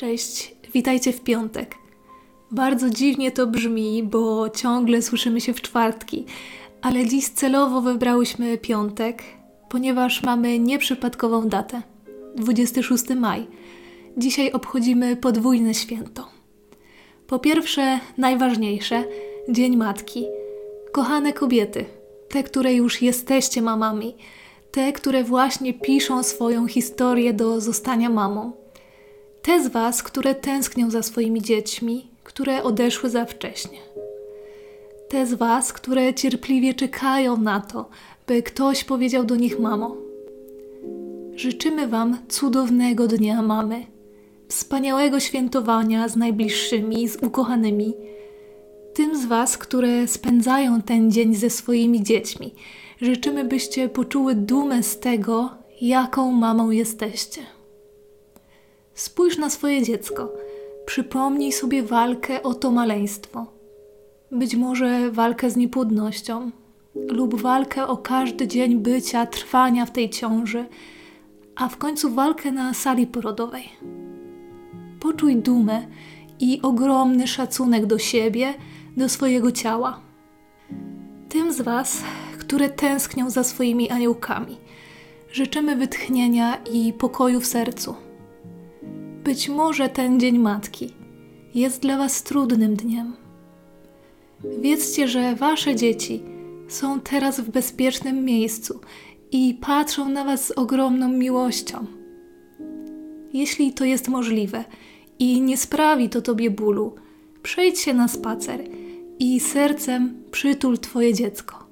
Cześć, witajcie w piątek. Bardzo dziwnie to brzmi, bo ciągle słyszymy się w czwartki, ale dziś celowo wybrałyśmy piątek, ponieważ mamy nieprzypadkową datę 26 maj. Dzisiaj obchodzimy podwójne święto. Po pierwsze, najważniejsze Dzień Matki. Kochane kobiety, te, które już jesteście mamami, te, które właśnie piszą swoją historię do zostania mamą. Te z Was, które tęsknią za swoimi dziećmi, które odeszły za wcześnie. Te z Was, które cierpliwie czekają na to, by ktoś powiedział do nich mamo. Życzymy Wam cudownego dnia mamy, wspaniałego świętowania z najbliższymi, z ukochanymi. Tym z Was, które spędzają ten dzień ze swoimi dziećmi, życzymy, byście poczuły dumę z tego, jaką mamą jesteście. Spójrz na swoje dziecko. Przypomnij sobie walkę o to maleństwo. Być może walkę z niepłodnością, lub walkę o każdy dzień bycia, trwania w tej ciąży, a w końcu walkę na sali porodowej. Poczuj dumę i ogromny szacunek do siebie, do swojego ciała. Tym z Was, które tęsknią za swoimi aniołkami, życzymy wytchnienia i pokoju w sercu. Być może ten Dzień Matki jest dla Was trudnym dniem. Wiedzcie, że Wasze dzieci są teraz w bezpiecznym miejscu i patrzą na Was z ogromną miłością. Jeśli to jest możliwe i nie sprawi to Tobie bólu, przejdź się na spacer i sercem przytul Twoje dziecko.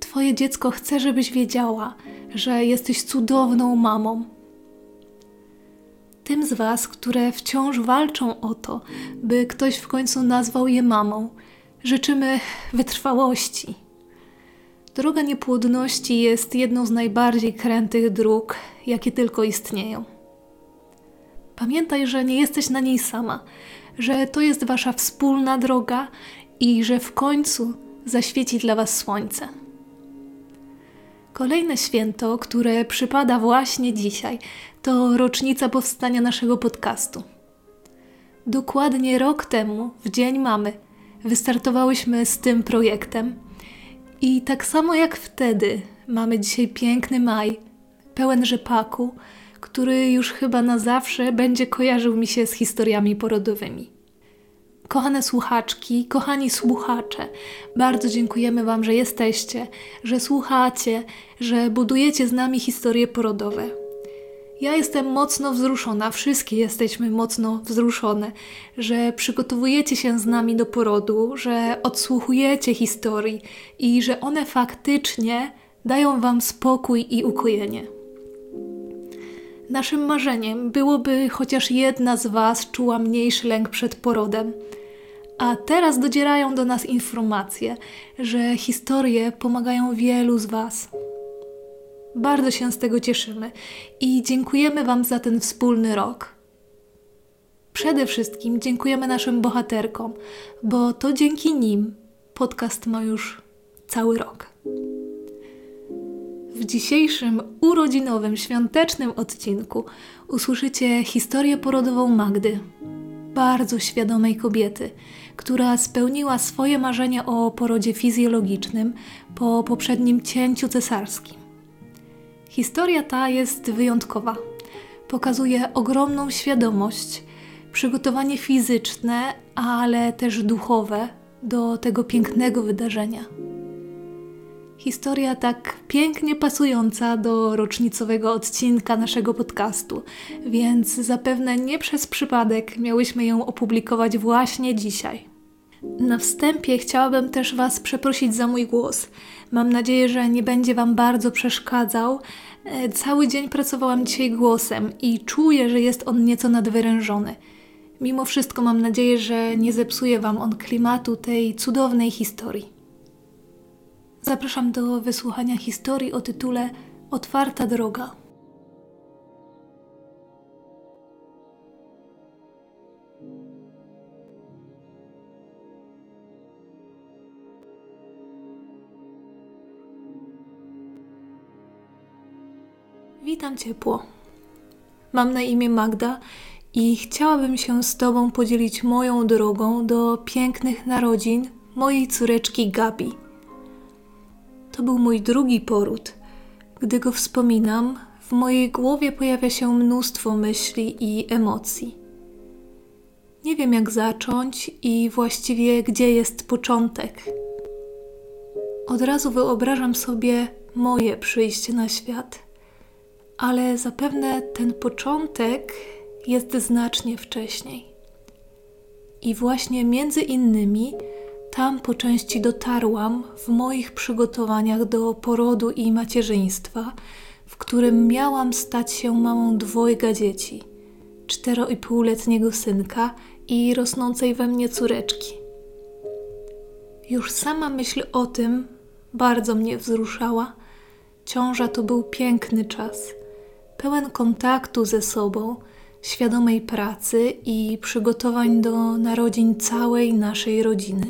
Twoje dziecko chce, żebyś wiedziała, że jesteś cudowną mamą tym z Was, które wciąż walczą o to, by ktoś w końcu nazwał je mamą, życzymy wytrwałości. Droga niepłodności jest jedną z najbardziej krętych dróg, jakie tylko istnieją. Pamiętaj, że nie jesteś na niej sama, że to jest Wasza wspólna droga i że w końcu zaświeci dla Was słońce. Kolejne święto, które przypada właśnie dzisiaj, to rocznica powstania naszego podcastu. Dokładnie rok temu, w Dzień Mamy, wystartowałyśmy z tym projektem. I tak samo jak wtedy, mamy dzisiaj piękny maj, pełen rzepaku, który już chyba na zawsze będzie kojarzył mi się z historiami porodowymi. Kochane słuchaczki, kochani słuchacze, bardzo dziękujemy Wam, że jesteście, że słuchacie, że budujecie z nami historie porodowe. Ja jestem mocno wzruszona, wszystkie jesteśmy mocno wzruszone, że przygotowujecie się z nami do porodu, że odsłuchujecie historii i że one faktycznie dają Wam spokój i ukojenie. Naszym marzeniem byłoby chociaż jedna z Was czuła mniejszy lęk przed porodem. A teraz docierają do nas informacje, że historie pomagają wielu z Was. Bardzo się z tego cieszymy i dziękujemy Wam za ten wspólny rok. Przede wszystkim dziękujemy naszym bohaterkom, bo to dzięki nim podcast ma już cały rok. W dzisiejszym urodzinowym, świątecznym odcinku usłyszycie historię porodową Magdy, bardzo świadomej kobiety, która spełniła swoje marzenie o porodzie fizjologicznym po poprzednim cięciu cesarskim. Historia ta jest wyjątkowa. Pokazuje ogromną świadomość, przygotowanie fizyczne, ale też duchowe do tego pięknego wydarzenia. Historia tak pięknie pasująca do rocznicowego odcinka naszego podcastu, więc zapewne nie przez przypadek miałyśmy ją opublikować właśnie dzisiaj. Na wstępie chciałabym też Was przeprosić za mój głos. Mam nadzieję, że nie będzie Wam bardzo przeszkadzał. E, cały dzień pracowałam dzisiaj głosem i czuję, że jest on nieco nadwyrężony. Mimo wszystko mam nadzieję, że nie zepsuje Wam on klimatu tej cudownej historii. Zapraszam do wysłuchania historii o tytule Otwarta droga. Witam ciepło. Mam na imię Magda i chciałabym się z Tobą podzielić moją drogą do pięknych narodzin mojej córeczki Gabi. To był mój drugi poród. Gdy go wspominam, w mojej głowie pojawia się mnóstwo myśli i emocji. Nie wiem, jak zacząć i właściwie gdzie jest początek. Od razu wyobrażam sobie moje przyjście na świat, ale zapewne ten początek jest znacznie wcześniej. I właśnie między innymi tam po części dotarłam w moich przygotowaniach do porodu i macierzyństwa, w którym miałam stać się mamą dwojga dzieci cztero i półletniego synka i rosnącej we mnie córeczki. Już sama myśl o tym bardzo mnie wzruszała. Ciąża to był piękny czas, pełen kontaktu ze sobą, świadomej pracy i przygotowań do narodzin całej naszej rodziny.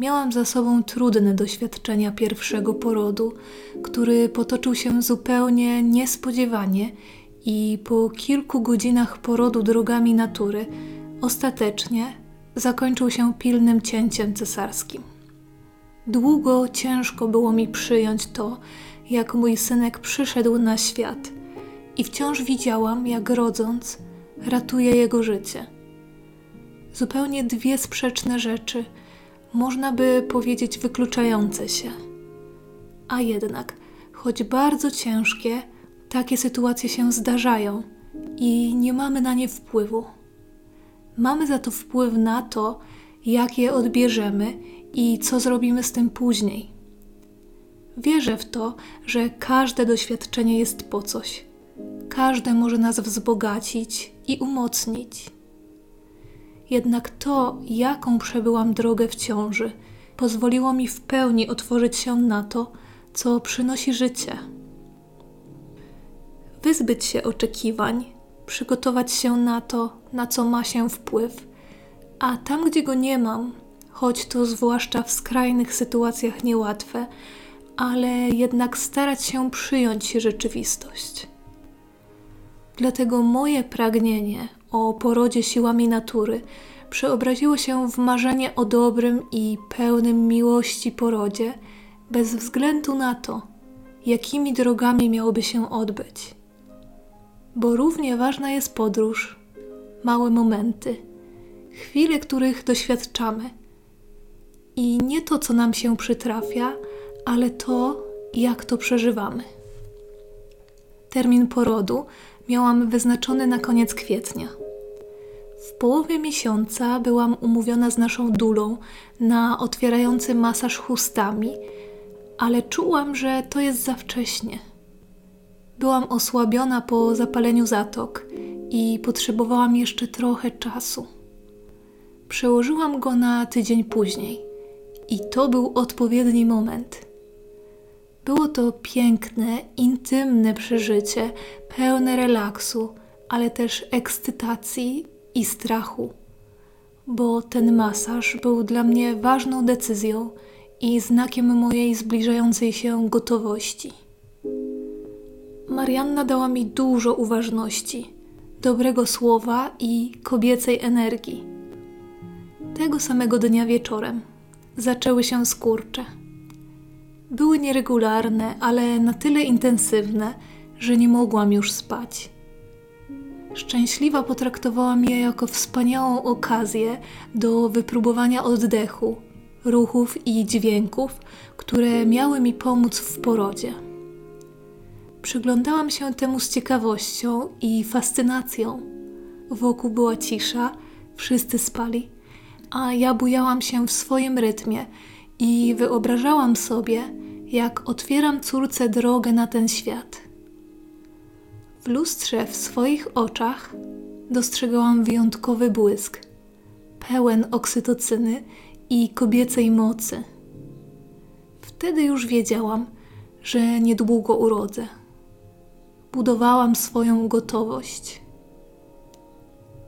Miałam za sobą trudne doświadczenia pierwszego porodu, który potoczył się zupełnie niespodziewanie i po kilku godzinach porodu drogami natury ostatecznie zakończył się pilnym cięciem cesarskim. Długo ciężko było mi przyjąć to, jak mój synek przyszedł na świat i wciąż widziałam, jak rodząc, ratuje jego życie. Zupełnie dwie sprzeczne rzeczy, można by powiedzieć wykluczające się. A jednak, choć bardzo ciężkie, takie sytuacje się zdarzają i nie mamy na nie wpływu. Mamy za to wpływ na to, jak je odbierzemy i co zrobimy z tym później. Wierzę w to, że każde doświadczenie jest po coś. Każde może nas wzbogacić i umocnić. Jednak to, jaką przebyłam drogę w ciąży, pozwoliło mi w pełni otworzyć się na to, co przynosi życie wyzbyć się oczekiwań, przygotować się na to, na co ma się wpływ, a tam, gdzie go nie mam, choć to zwłaszcza w skrajnych sytuacjach niełatwe, ale jednak starać się przyjąć rzeczywistość. Dlatego moje pragnienie o porodzie siłami natury przeobraziło się w marzenie o dobrym i pełnym miłości porodzie, bez względu na to, jakimi drogami miałoby się odbyć bo równie ważna jest podróż, małe momenty, chwile, których doświadczamy. I nie to, co nam się przytrafia, ale to, jak to przeżywamy. Termin porodu miałam wyznaczony na koniec kwietnia. W połowie miesiąca byłam umówiona z naszą dulą na otwierający masaż chustami, ale czułam, że to jest za wcześnie Byłam osłabiona po zapaleniu zatok i potrzebowałam jeszcze trochę czasu. Przełożyłam go na tydzień później i to był odpowiedni moment. Było to piękne, intymne przeżycie, pełne relaksu, ale też ekscytacji i strachu, bo ten masaż był dla mnie ważną decyzją i znakiem mojej zbliżającej się gotowości. Marianna dała mi dużo uważności, dobrego słowa i kobiecej energii. Tego samego dnia wieczorem zaczęły się skurcze. Były nieregularne, ale na tyle intensywne, że nie mogłam już spać. Szczęśliwa potraktowałam je jako wspaniałą okazję do wypróbowania oddechu, ruchów i dźwięków, które miały mi pomóc w porodzie. Przyglądałam się temu z ciekawością i fascynacją. Wokół była cisza, wszyscy spali, a ja bujałam się w swoim rytmie i wyobrażałam sobie, jak otwieram córce drogę na ten świat. W lustrze w swoich oczach dostrzegałam wyjątkowy błysk, pełen oksytocyny i kobiecej mocy. Wtedy już wiedziałam, że niedługo urodzę budowałam swoją gotowość.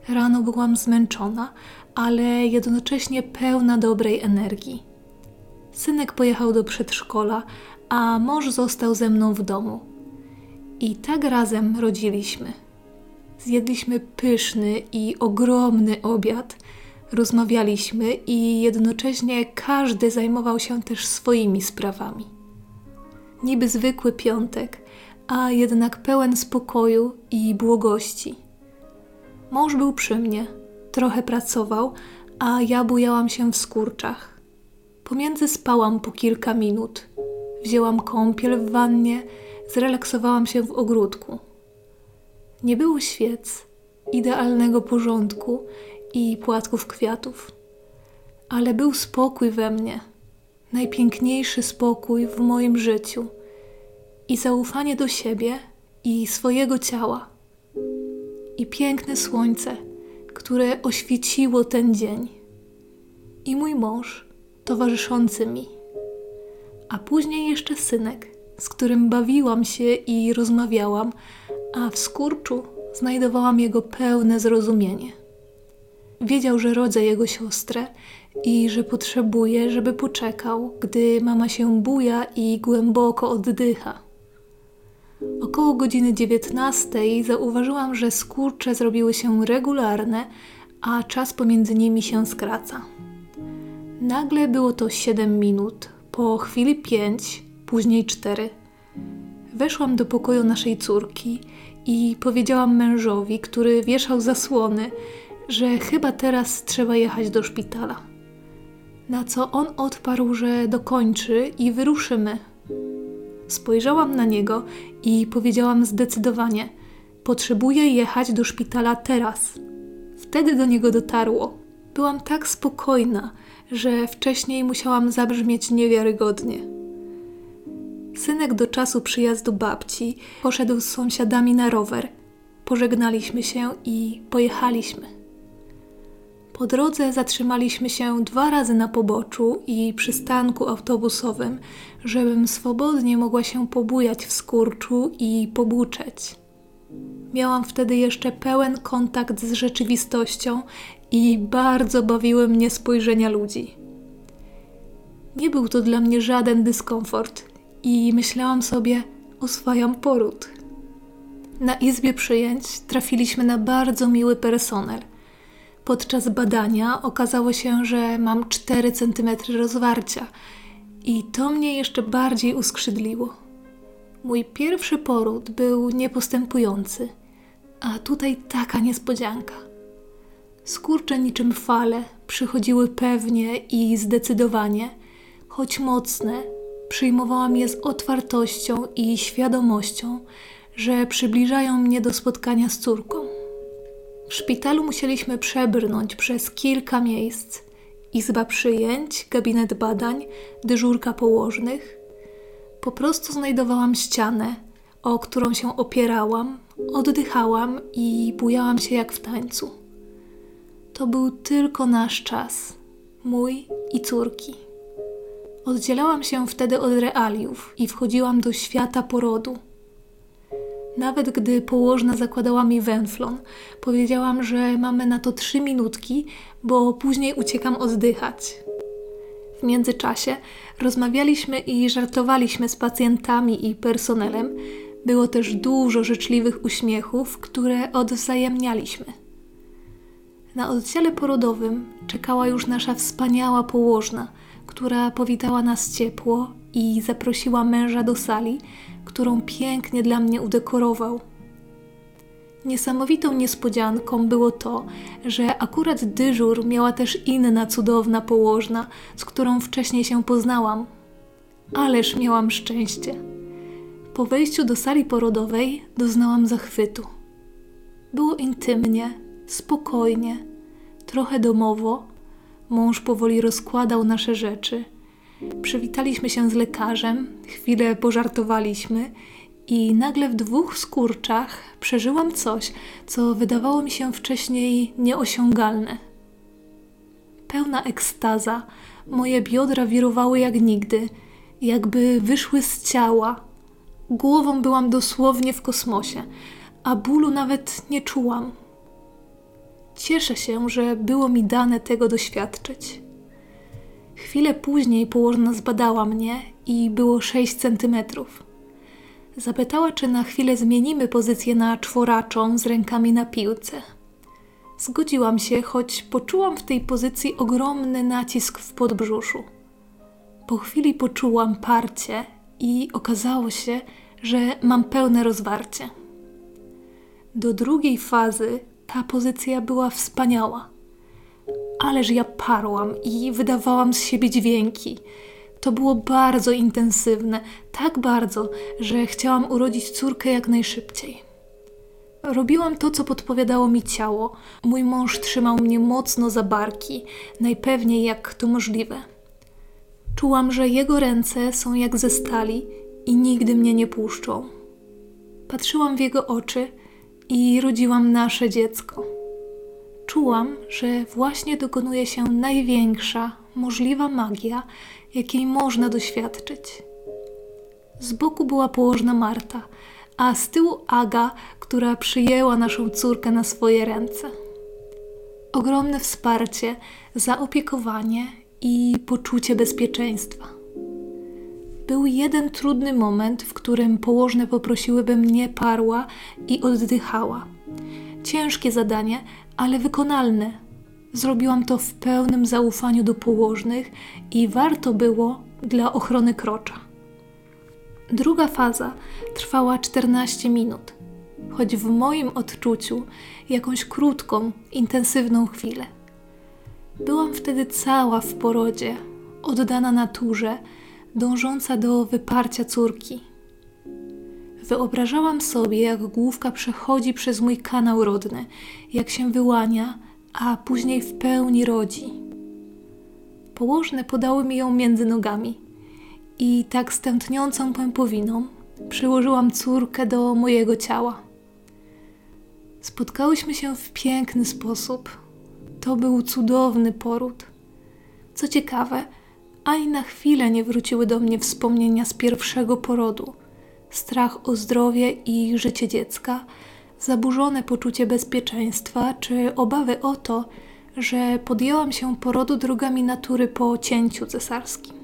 Rano byłam zmęczona, ale jednocześnie pełna dobrej energii. Synek pojechał do przedszkola, a mąż został ze mną w domu. I tak razem rodziliśmy. Zjedliśmy pyszny i ogromny obiad. Rozmawialiśmy i jednocześnie każdy zajmował się też swoimi sprawami. Niby zwykły piątek, a jednak pełen spokoju i błogości. Mąż był przy mnie, trochę pracował, a ja bujałam się w skurczach. Pomiędzy spałam po kilka minut. Wzięłam kąpiel w wannie, zrelaksowałam się w ogródku. Nie było świec, idealnego porządku i płatków kwiatów, ale był spokój we mnie, najpiękniejszy spokój w moim życiu i zaufanie do siebie i swojego ciała, i piękne słońce, które oświeciło ten dzień, i mój mąż towarzyszący mi, a później jeszcze synek, z którym bawiłam się i rozmawiałam a w skurczu znajdowałam jego pełne zrozumienie. Wiedział, że rodzę jego siostrę i że potrzebuje, żeby poczekał, gdy mama się buja i głęboko oddycha. Około godziny dziewiętnastej zauważyłam, że skurcze zrobiły się regularne, a czas pomiędzy nimi się skraca. Nagle było to siedem minut, po chwili pięć, później cztery. Weszłam do pokoju naszej córki i powiedziałam mężowi, który wieszał zasłony, że chyba teraz trzeba jechać do szpitala. Na co on odparł, że dokończy i wyruszymy. Spojrzałam na niego i powiedziałam zdecydowanie: Potrzebuję jechać do szpitala teraz. Wtedy do niego dotarło. Byłam tak spokojna, że wcześniej musiałam zabrzmieć niewiarygodnie. Synek do czasu przyjazdu babci poszedł z sąsiadami na rower. Pożegnaliśmy się i pojechaliśmy. Po drodze zatrzymaliśmy się dwa razy na poboczu i przystanku autobusowym, żebym swobodnie mogła się pobujać w skurczu i pobuczeć. Miałam wtedy jeszcze pełen kontakt z rzeczywistością i bardzo bawiły mnie spojrzenia ludzi. Nie był to dla mnie żaden dyskomfort i myślałam sobie, oswajam poród. Na izbie przyjęć trafiliśmy na bardzo miły personel. Podczas badania okazało się, że mam 4 cm rozwarcia i to mnie jeszcze bardziej uskrzydliło. Mój pierwszy poród był niepostępujący, a tutaj taka niespodzianka. Skurcze niczym fale przychodziły pewnie i zdecydowanie, choć mocne, przyjmowałam je z otwartością i świadomością, że przybliżają mnie do spotkania z córką. W szpitalu musieliśmy przebrnąć przez kilka miejsc: izba przyjęć, gabinet badań, dyżurka położnych. Po prostu znajdowałam ścianę, o którą się opierałam, oddychałam i bujałam się jak w tańcu. To był tylko nasz czas, mój i córki. Oddzielałam się wtedy od realiów i wchodziłam do świata porodu. Nawet gdy położna zakładała mi węflon, powiedziałam, że mamy na to trzy minutki, bo później uciekam oddychać. W międzyczasie rozmawialiśmy i żartowaliśmy z pacjentami i personelem. Było też dużo życzliwych uśmiechów, które odwzajemnialiśmy. Na oddziale porodowym czekała już nasza wspaniała położna – która powitała nas ciepło i zaprosiła męża do sali, którą pięknie dla mnie udekorował. Niesamowitą niespodzianką było to, że akurat dyżur miała też inna cudowna położna, z którą wcześniej się poznałam. Ależ miałam szczęście. Po wejściu do sali porodowej doznałam zachwytu. Było intymnie, spokojnie, trochę domowo, Mąż powoli rozkładał nasze rzeczy. Przywitaliśmy się z lekarzem, chwilę pożartowaliśmy i nagle w dwóch skurczach przeżyłam coś, co wydawało mi się wcześniej nieosiągalne. Pełna ekstaza, moje biodra wirowały jak nigdy, jakby wyszły z ciała. Głową byłam dosłownie w kosmosie, a bólu nawet nie czułam. Cieszę się, że było mi dane tego doświadczyć. Chwilę później położna zbadała mnie i było 6 centymetrów. Zapytała, czy na chwilę zmienimy pozycję na czworaczą z rękami na piłce. Zgodziłam się, choć poczułam w tej pozycji ogromny nacisk w podbrzuszu. Po chwili poczułam parcie i okazało się, że mam pełne rozwarcie. Do drugiej fazy ta pozycja była wspaniała. Ależ ja parłam i wydawałam z siebie dźwięki. To było bardzo intensywne, tak bardzo, że chciałam urodzić córkę jak najszybciej. Robiłam to, co podpowiadało mi ciało. Mój mąż trzymał mnie mocno za barki, najpewniej jak to możliwe. Czułam, że jego ręce są jak ze stali i nigdy mnie nie puszczą. Patrzyłam w jego oczy i rodziłam nasze dziecko. Czułam, że właśnie dokonuje się największa możliwa magia, jakiej można doświadczyć. Z boku była położna Marta, a z tyłu Aga, która przyjęła naszą córkę na swoje ręce. Ogromne wsparcie, zaopiekowanie i poczucie bezpieczeństwa. Był jeden trudny moment, w którym położne poprosiły, bym nie parła i oddychała. Ciężkie zadanie, ale wykonalne. Zrobiłam to w pełnym zaufaniu do położnych i warto było dla ochrony krocza. Druga faza trwała 14 minut, choć w moim odczuciu jakąś krótką, intensywną chwilę. Byłam wtedy cała w porodzie, oddana naturze, dążąca do wyparcia córki. Wyobrażałam sobie, jak główka przechodzi przez mój kanał rodny, jak się wyłania, a później w pełni rodzi. Położne podały mi ją między nogami i tak stętniącą pępowiną przyłożyłam córkę do mojego ciała. Spotkałyśmy się w piękny sposób. To był cudowny poród. Co ciekawe, ani na chwilę nie wróciły do mnie wspomnienia z pierwszego porodu. Strach o zdrowie i życie dziecka, zaburzone poczucie bezpieczeństwa czy obawy o to, że podjęłam się porodu drogami natury po cięciu cesarskim.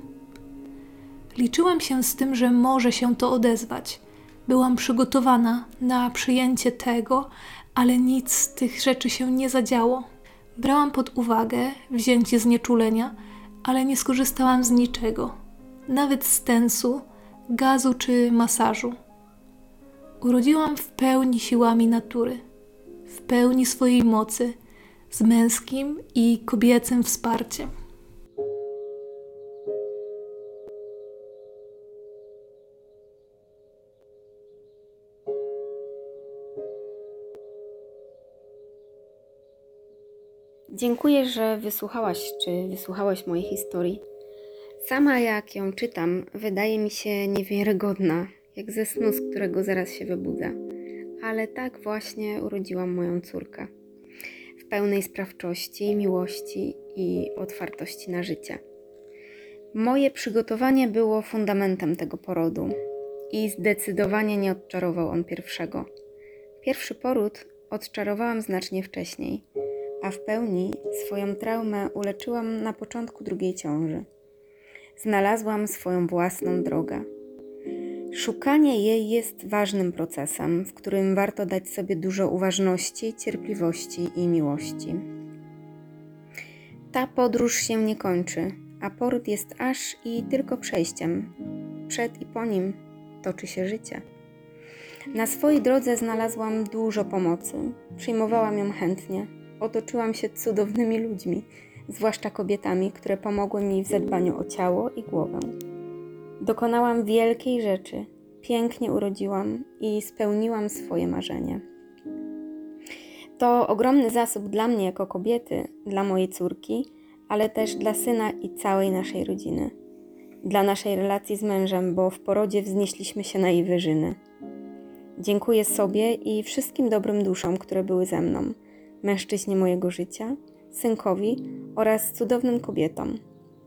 Liczyłam się z tym, że może się to odezwać. Byłam przygotowana na przyjęcie tego, ale nic z tych rzeczy się nie zadziało. Brałam pod uwagę wzięcie znieczulenia, ale nie skorzystałam z niczego, nawet z tensu, gazu czy masażu. Urodziłam w pełni siłami natury, w pełni swojej mocy, z męskim i kobiecym wsparciem. Dziękuję, że wysłuchałaś czy wysłuchałeś mojej historii. Sama jak ją czytam, wydaje mi się niewiarygodna, jak ze snu, z którego zaraz się wybudzę. Ale tak właśnie urodziłam moją córkę. W pełnej sprawczości, miłości i otwartości na życie. Moje przygotowanie było fundamentem tego porodu i zdecydowanie nie odczarował on pierwszego. Pierwszy poród odczarowałam znacznie wcześniej a w pełni swoją traumę uleczyłam na początku drugiej ciąży. Znalazłam swoją własną drogę. Szukanie jej jest ważnym procesem, w którym warto dać sobie dużo uważności, cierpliwości i miłości. Ta podróż się nie kończy, a poród jest aż i tylko przejściem. Przed i po nim toczy się życie. Na swojej drodze znalazłam dużo pomocy, przyjmowałam ją chętnie otoczyłam się cudownymi ludźmi, zwłaszcza kobietami, które pomogły mi w zadbaniu o ciało i głowę. Dokonałam wielkiej rzeczy, pięknie urodziłam i spełniłam swoje marzenie. To ogromny zasób dla mnie jako kobiety, dla mojej córki, ale też dla syna i całej naszej rodziny. Dla naszej relacji z mężem, bo w porodzie wznieśliśmy się na jej wyżyny. Dziękuję sobie i wszystkim dobrym duszom, które były ze mną mężczyźnie mojego życia, synkowi oraz cudownym kobietom,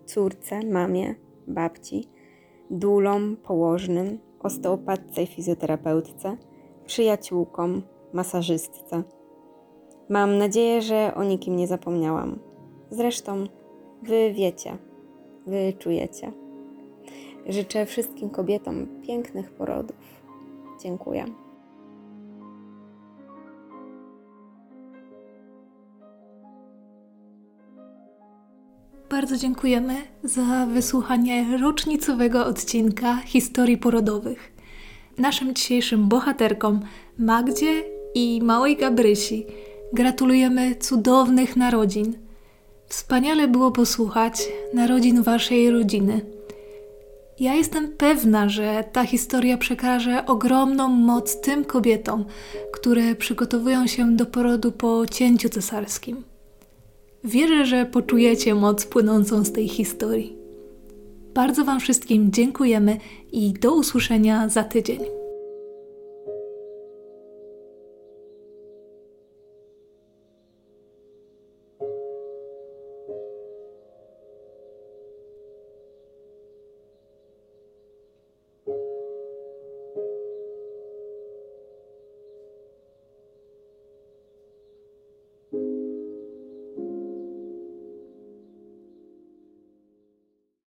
córce, mamie, babci, dulom, położnym, osteopatce i fizjoterapeutce, przyjaciółkom, masażystce. Mam nadzieję, że o nikim nie zapomniałam. Zresztą wy wiecie, wy czujecie. Życzę wszystkim kobietom pięknych porodów. Dziękuję. Bardzo dziękujemy za wysłuchanie rocznicowego odcinka historii porodowych. Naszym dzisiejszym bohaterkom, Magdzie i małej Gabrysi, gratulujemy cudownych narodzin. Wspaniale było posłuchać narodzin waszej rodziny. Ja jestem pewna, że ta historia przekaże ogromną moc tym kobietom, które przygotowują się do porodu po cięciu cesarskim. Wierzę, że poczujecie moc płynącą z tej historii. Bardzo Wam wszystkim dziękujemy i do usłyszenia za tydzień.